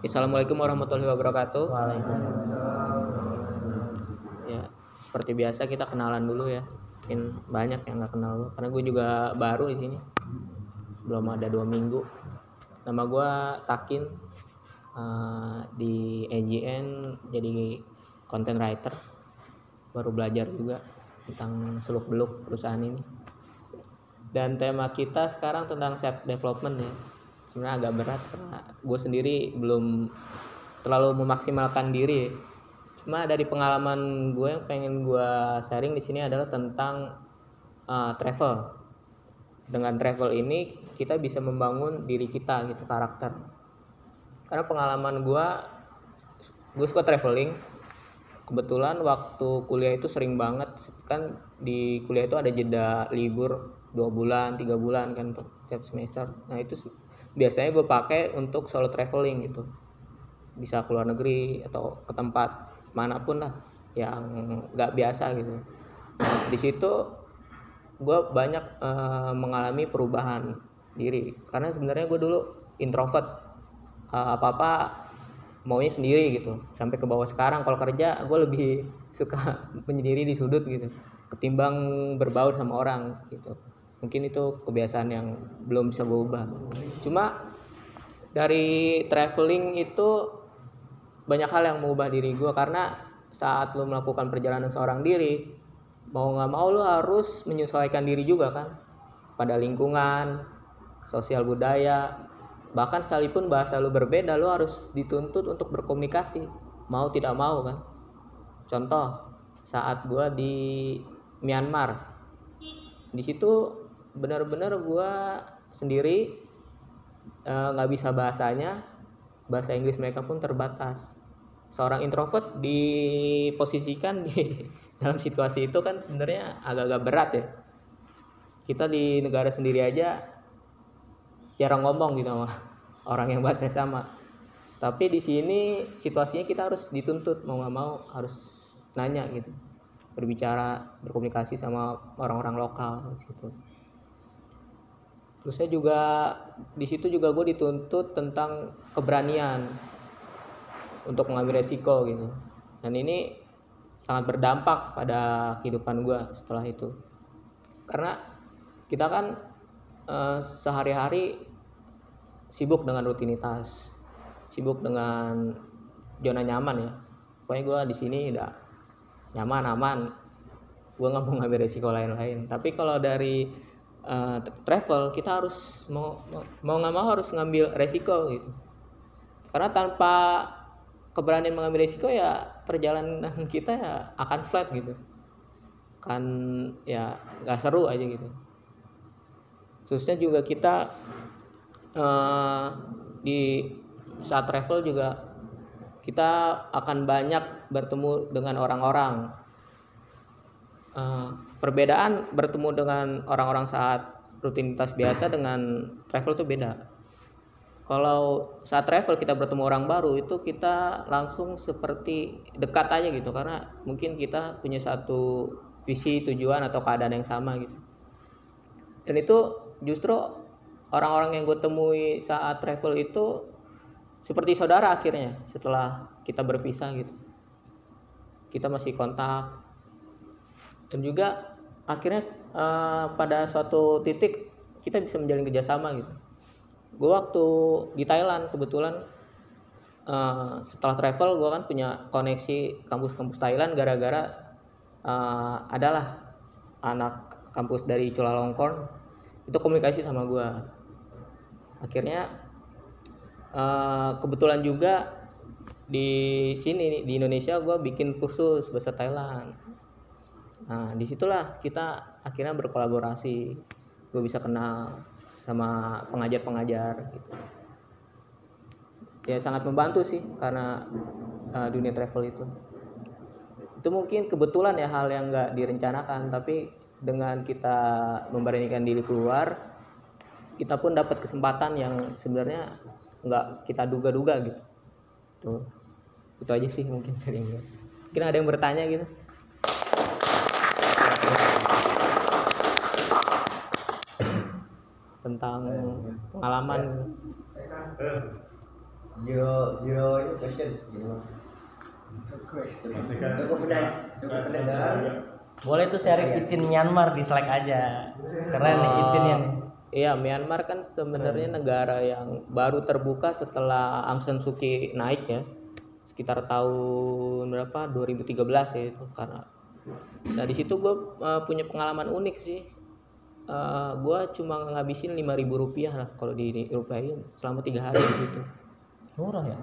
Assalamualaikum warahmatullahi wabarakatuh. Waalaikumsalam. Ya, seperti biasa kita kenalan dulu ya. Mungkin banyak yang nggak kenal gue, karena gue juga baru di sini. Belum ada dua minggu. Nama gue Takin eh, di AGN jadi content writer. Baru belajar juga tentang seluk beluk perusahaan ini. Dan tema kita sekarang tentang self development ya. Sebenarnya agak berat karena gue sendiri belum terlalu memaksimalkan diri. Cuma dari pengalaman gue yang pengen gue sharing di sini adalah tentang uh, travel. Dengan travel ini kita bisa membangun diri kita gitu karakter. Karena pengalaman gue, gue suka traveling. Kebetulan waktu kuliah itu sering banget kan di kuliah itu ada jeda libur dua bulan tiga bulan kan tiap semester. Nah itu biasanya gue pakai untuk solo traveling gitu. Bisa keluar negeri atau ke tempat mana pun lah yang nggak biasa gitu. Nah, di situ gue banyak eh, mengalami perubahan diri. Karena sebenarnya gue dulu introvert. Apa apa maunya sendiri gitu. Sampai ke bawah sekarang kalau kerja gue lebih suka menyendiri di sudut gitu. Ketimbang berbaur sama orang gitu mungkin itu kebiasaan yang belum bisa gue ubah. Cuma dari traveling itu banyak hal yang mengubah diri gue karena saat lo melakukan perjalanan seorang diri mau nggak mau lo harus menyesuaikan diri juga kan. Pada lingkungan sosial budaya bahkan sekalipun bahasa lo berbeda lo harus dituntut untuk berkomunikasi. Mau tidak mau kan. Contoh saat gue di Myanmar. Di situ benar-benar gue sendiri eh, nggak bisa bahasanya bahasa Inggris mereka pun terbatas. Seorang introvert diposisikan di dalam situasi itu kan sebenarnya agak-agak berat ya. Kita di negara sendiri aja jarang ngomong gitu sama orang yang bahasa sama. Tapi di sini situasinya kita harus dituntut mau nggak mau harus nanya gitu. Berbicara berkomunikasi sama orang-orang lokal gitu terus saya juga di situ juga gue dituntut tentang keberanian untuk mengambil resiko gitu. Dan ini sangat berdampak pada kehidupan gue setelah itu. Karena kita kan eh, sehari-hari sibuk dengan rutinitas sibuk dengan zona nyaman ya. Pokoknya gue di sini udah nyaman aman gue nggak mau ngambil resiko lain-lain. Tapi kalau dari eh, travel kita harus mau mau nggak mau harus ngambil resiko gitu. Karena tanpa keberanian mengambil resiko ya perjalanan kita ya akan flat gitu. Kan ya nggak seru aja gitu. Khususnya juga kita eh, di saat travel juga kita akan banyak bertemu dengan orang-orang. Eh, perbedaan bertemu dengan orang-orang saat rutinitas biasa dengan travel itu beda. Kalau saat travel kita bertemu orang baru itu kita langsung seperti dekat aja gitu. Karena mungkin kita punya satu visi tujuan atau keadaan yang sama gitu. Dan itu justru orang-orang yang gue temui saat travel itu seperti saudara akhirnya setelah kita berpisah gitu. Kita masih kontak. Dan juga akhirnya eh, pada suatu titik kita bisa menjalin kerjasama gitu. Gue waktu di Thailand kebetulan eh, setelah travel gue kan punya koneksi kampus-kampus Thailand gara-gara eh, adalah anak kampus dari Chulalongkorn itu komunikasi sama gue akhirnya eh, kebetulan juga di sini di Indonesia gue bikin kursus bahasa Thailand Nah, di situlah kita akhirnya berkolaborasi. Gue bisa kenal sama pengajar-pengajar gitu. Ya sangat membantu sih karena uh, dunia travel itu. Itu mungkin kebetulan ya hal yang nggak direncanakan, tapi dengan kita memberanikan diri keluar, kita pun dapat kesempatan yang sebenarnya nggak kita duga-duga gitu. Tuh. Itu aja sih mungkin sering. Mungkin ada yang bertanya gitu. Tentang pengalaman gitu. zero zero ini question? Cukup cukup. Boleh tuh sharing itin Myanmar di Slack aja. Keren nih itinnya nih. Iya, Myanmar kan sebenarnya negara yang baru terbuka setelah Aung San Suu Kyi naik ya. Sekitar tahun berapa? 2013 ya itu karena Nah, di situ gue punya pengalaman unik sih. Eh, gue cuma ngabisin 5.000 rupiah lah kalau di rupiahin selama tiga hari di situ. Murah ya.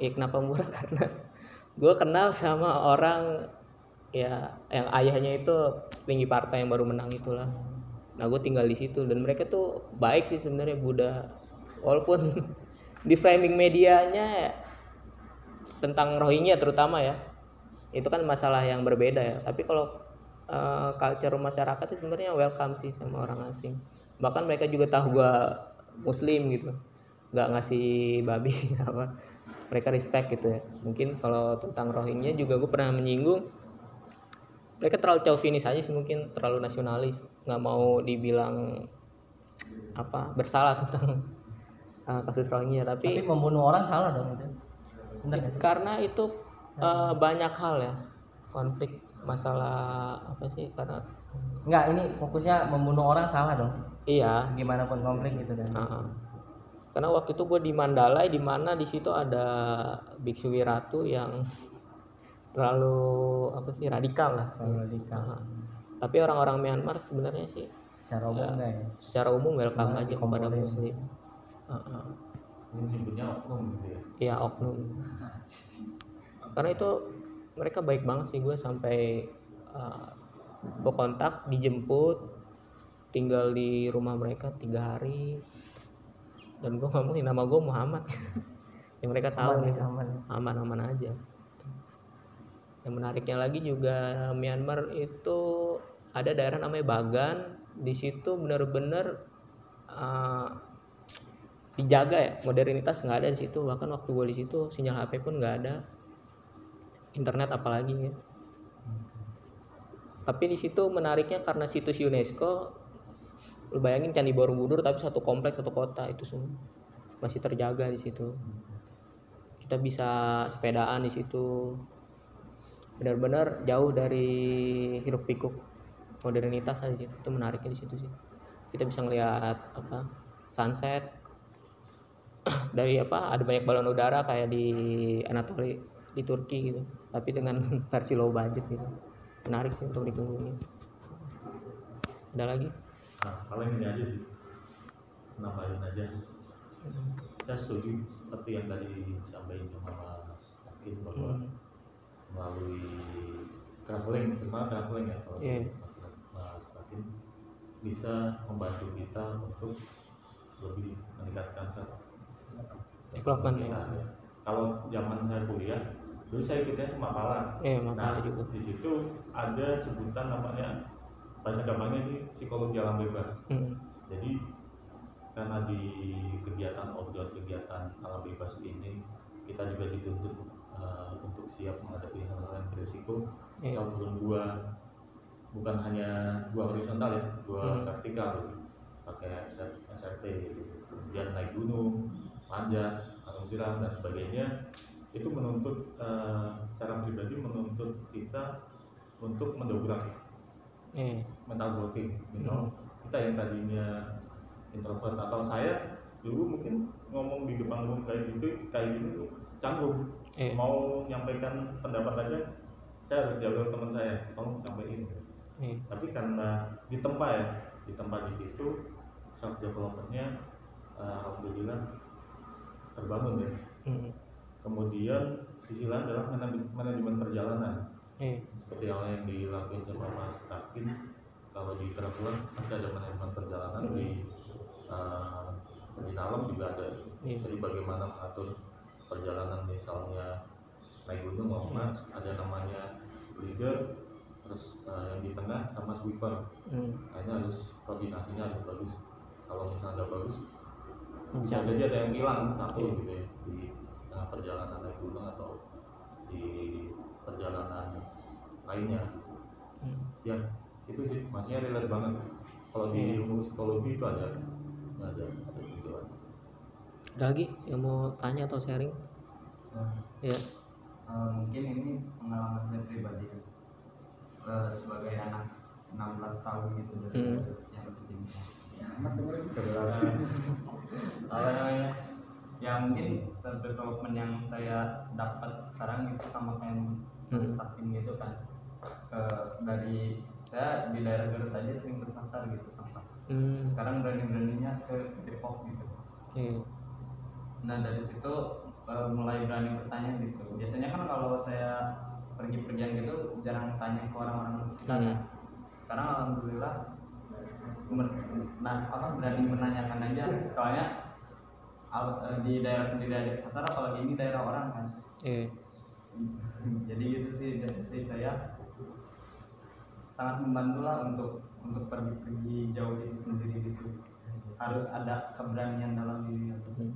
Ya kenapa murah karena gue kenal sama orang ya yang ayahnya itu tinggi partai yang baru menang itulah. Nah gue tinggal di situ dan mereka tuh baik sih sebenarnya Buddha walaupun di framing medianya ya, tentang Rohingya terutama ya itu kan masalah yang berbeda ya. Tapi kalau eh, culture masyarakat itu sebenarnya welcome sih sama orang asing. Bahkan mereka juga tahu gue Muslim gitu. Nggak ngasih babi apa mereka respect gitu ya. Mungkin kalau tentang Rohingya juga gue pernah menyinggung. Mereka terlalu chauvinis aja sih mungkin terlalu nasionalis. Nggak mau dibilang apa bersalah tentang uh, kasus Rohingya Tapi tapi, membunuh orang salah dong itu. Karena itu uh, banyak hal ya konflik masalah apa sih karena Enggak, ini fokusnya membunuh orang salah dong. iya Gimana pun konflik gitu dan. uh-uh. karena waktu itu gue di Mandalay di mana di situ ada biksu wiratu yang terlalu apa sih radikal lah Kalau radikal. Uh-uh. tapi orang-orang Myanmar sebenarnya sih Secara umum enggak ya? secara umum welcome aja kepada muslim Uh-uh. Ini menyebutnya oknum gitu ya. Iya oknum. Karena itu mereka baik banget sih gue sampai uh, berkontak, dijemput, tinggal di rumah mereka tiga hari. Dan gue ngomongin nama gue Muhammad. yang mereka tahu nih Aman. aman-aman aja. Yang menariknya lagi juga Myanmar itu ada daerah namanya Bagan. Di situ benar-benar uh, dijaga ya modernitas nggak ada di situ bahkan waktu gue di situ sinyal HP pun nggak ada internet apalagi. Ya tapi di situ menariknya karena situs UNESCO lu bayangin Candi Borobudur tapi satu kompleks satu kota itu semua masih terjaga di situ. Kita bisa sepedaan di situ. Benar-benar jauh dari hiruk pikuk modernitas aja itu menariknya di situ sih. Kita bisa ngelihat apa sunset. Dari apa ada banyak balon udara kayak di Anatolia di Turki gitu tapi dengan versi low budget gitu menarik sih untuk dikunjungi ada lagi Nah, paling ini aja sih. Nambahin aja. Saya setuju seperti yang tadi disampaikan sama Mas Hakim bahwa Hmm. melalui traveling, terutama traveling ya kalau Iya. Mas Hakim bisa membantu kita untuk lebih meningkatkan development ya. Kalau zaman saya kuliah, dulu saya ikutnya Semakala. eh Nah, juga di situ ada sebutan namanya bahasa gampangnya sih psikologi alam bebas. Hmm. Jadi karena di kegiatan outdoor kegiatan alam bebas ini kita juga dituntut eh, untuk siap menghadapi hal-hal yang berisiko. Iya. Misal turun gua bukan hanya gua horizontal ya, gua Hmm. vertikal gitu. pakai SRT gitu. Kemudian naik gunung, manjat, atau jeram dan sebagainya itu menuntut eh, secara pribadi menuntut kita untuk mendobrak eh mental blocking misal kita yang tadinya introvert atau saya dulu mungkin ngomong di depan umum kayak gitu kayak gini tuh canggung. Eh mau nyampaikan pendapat aja saya harus jawab teman saya tolong sampaikan. Eh tapi karena ditempa ya ditempa di situ self developmentnya eh, alhamdulillah terbangun ya. Hmm. Kemudian sisi lain adalah manaj- manajemen perjalanan. Eh seperti hal yang dilakukan sama Mas Takin kalau di traveler pasti ada manajemen perjalanan di uh, di dalam juga ada. Iya. jadi bagaimana mengatur perjalanan misalnya naik gunung mau mas ada namanya leader terus uh, yang di tengah sama sweeper. Hmm. nah, ini harus koordinasinya harus bagus. Kalau misalnya nggak bagus bisa jadi ada yang hilang satu Iya. gitu ya di perjalanan naik gunung atau di perjalanan lainnya. Hmm. ya itu sih. Maksudnya relate banget. Kalau di Iya. ilmu psikologi itu ada ada ada tujuan. Ada lagi yang mau tanya atau sharing? Ya. Eh, mungkin ini pengalaman saya pribadi. Eh, sebagai anak 16 tahun gitu dari Hmm. yang di sini apa namanya ya mungkin self development yang saya dapat sekarang itu sama kayak Hmm. starting gitu kan Eh, dari saya di daerah Garut aja sering kesasar gitu tempat hmm, sekarang berani beraninya ke Depok gitu iya. Nah dari situ eh, mulai berani bertanya gitu. Biasanya kan kalau saya pergi-pergian gitu jarang tanya ke orang-orang sekitar. Hmm. Sekarang alhamdulillah nah apa berani menanyakan aja. Soalnya di daerah sendiri ada kesasar apalagi ini daerah orang kan. iya. Jadi gitu sih dari saya sangat membantu lah untuk untuk pergi-pergi jauh itu sendiri gitu. Harus ada keberanian dalam diri. Hmm.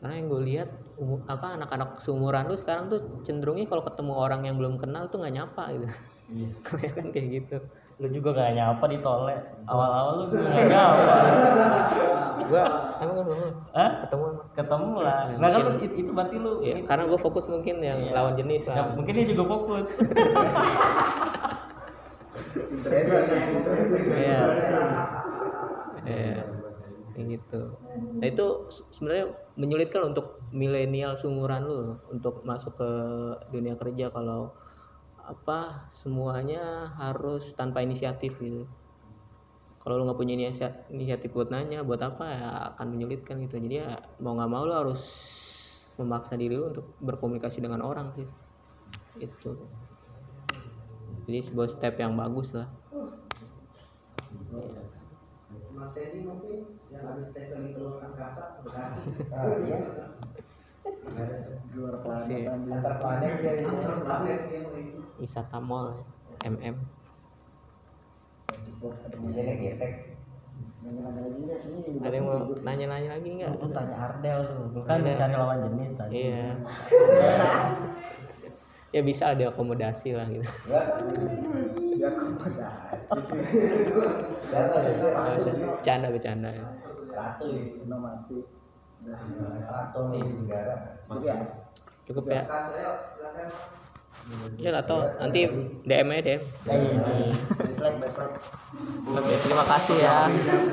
karena yang gue lihat umu- apa anak-anak seumuran lu sekarang tuh cenderungnya kalau ketemu orang yang belum kenal tuh nggak nyapa gitu Iya. kan kayak gitu lu juga gak nyapa di tole awal-awal lu juga gak nyapa gue emang kan belum Hah? ketemu emang ketemu lah nah kan itu, itu berarti lu ya, karena gue fokus mungkin yang Iya. lawan jenis Ya, lah mungkin dia juga fokus Iya. Iya. Kayak gitu. Nah itu se- sebenarnya menyulitkan untuk milenial seumuran lu untuk masuk ke dunia kerja kalau apa semuanya harus tanpa inisiatif gitu. Kalau lu nggak punya inisia- inisiatif buat nanya, buat apa ya akan menyulitkan gitu. Jadi ya mau nggak mau lu harus memaksa diri lu untuk berkomunikasi dengan orang sih. Itu. Jadi sebuah step yang bagus lah. Mas Teddy mungkin yang habis tackling telur angkasa Bekasi. Iya. Luar Masih Antar planet ya ini. Antar planet ya. wisata mall ya. MM. Getek. Ada yang mau nanya-nanya lagi nggak? lu tanya Ardel lu kan Ada. mencari lawan jenis tadi Iya. ya bisa ada akomodasi lah gitu. Ya akomodasi sih. Bercanda bercanda. ya. Ratu ya. Seno mati. Negara. Mas Iya. Mas Cukup ya. Ya atau nanti DM aja DM. Baseline, baseline. Oke, terima kasih ya.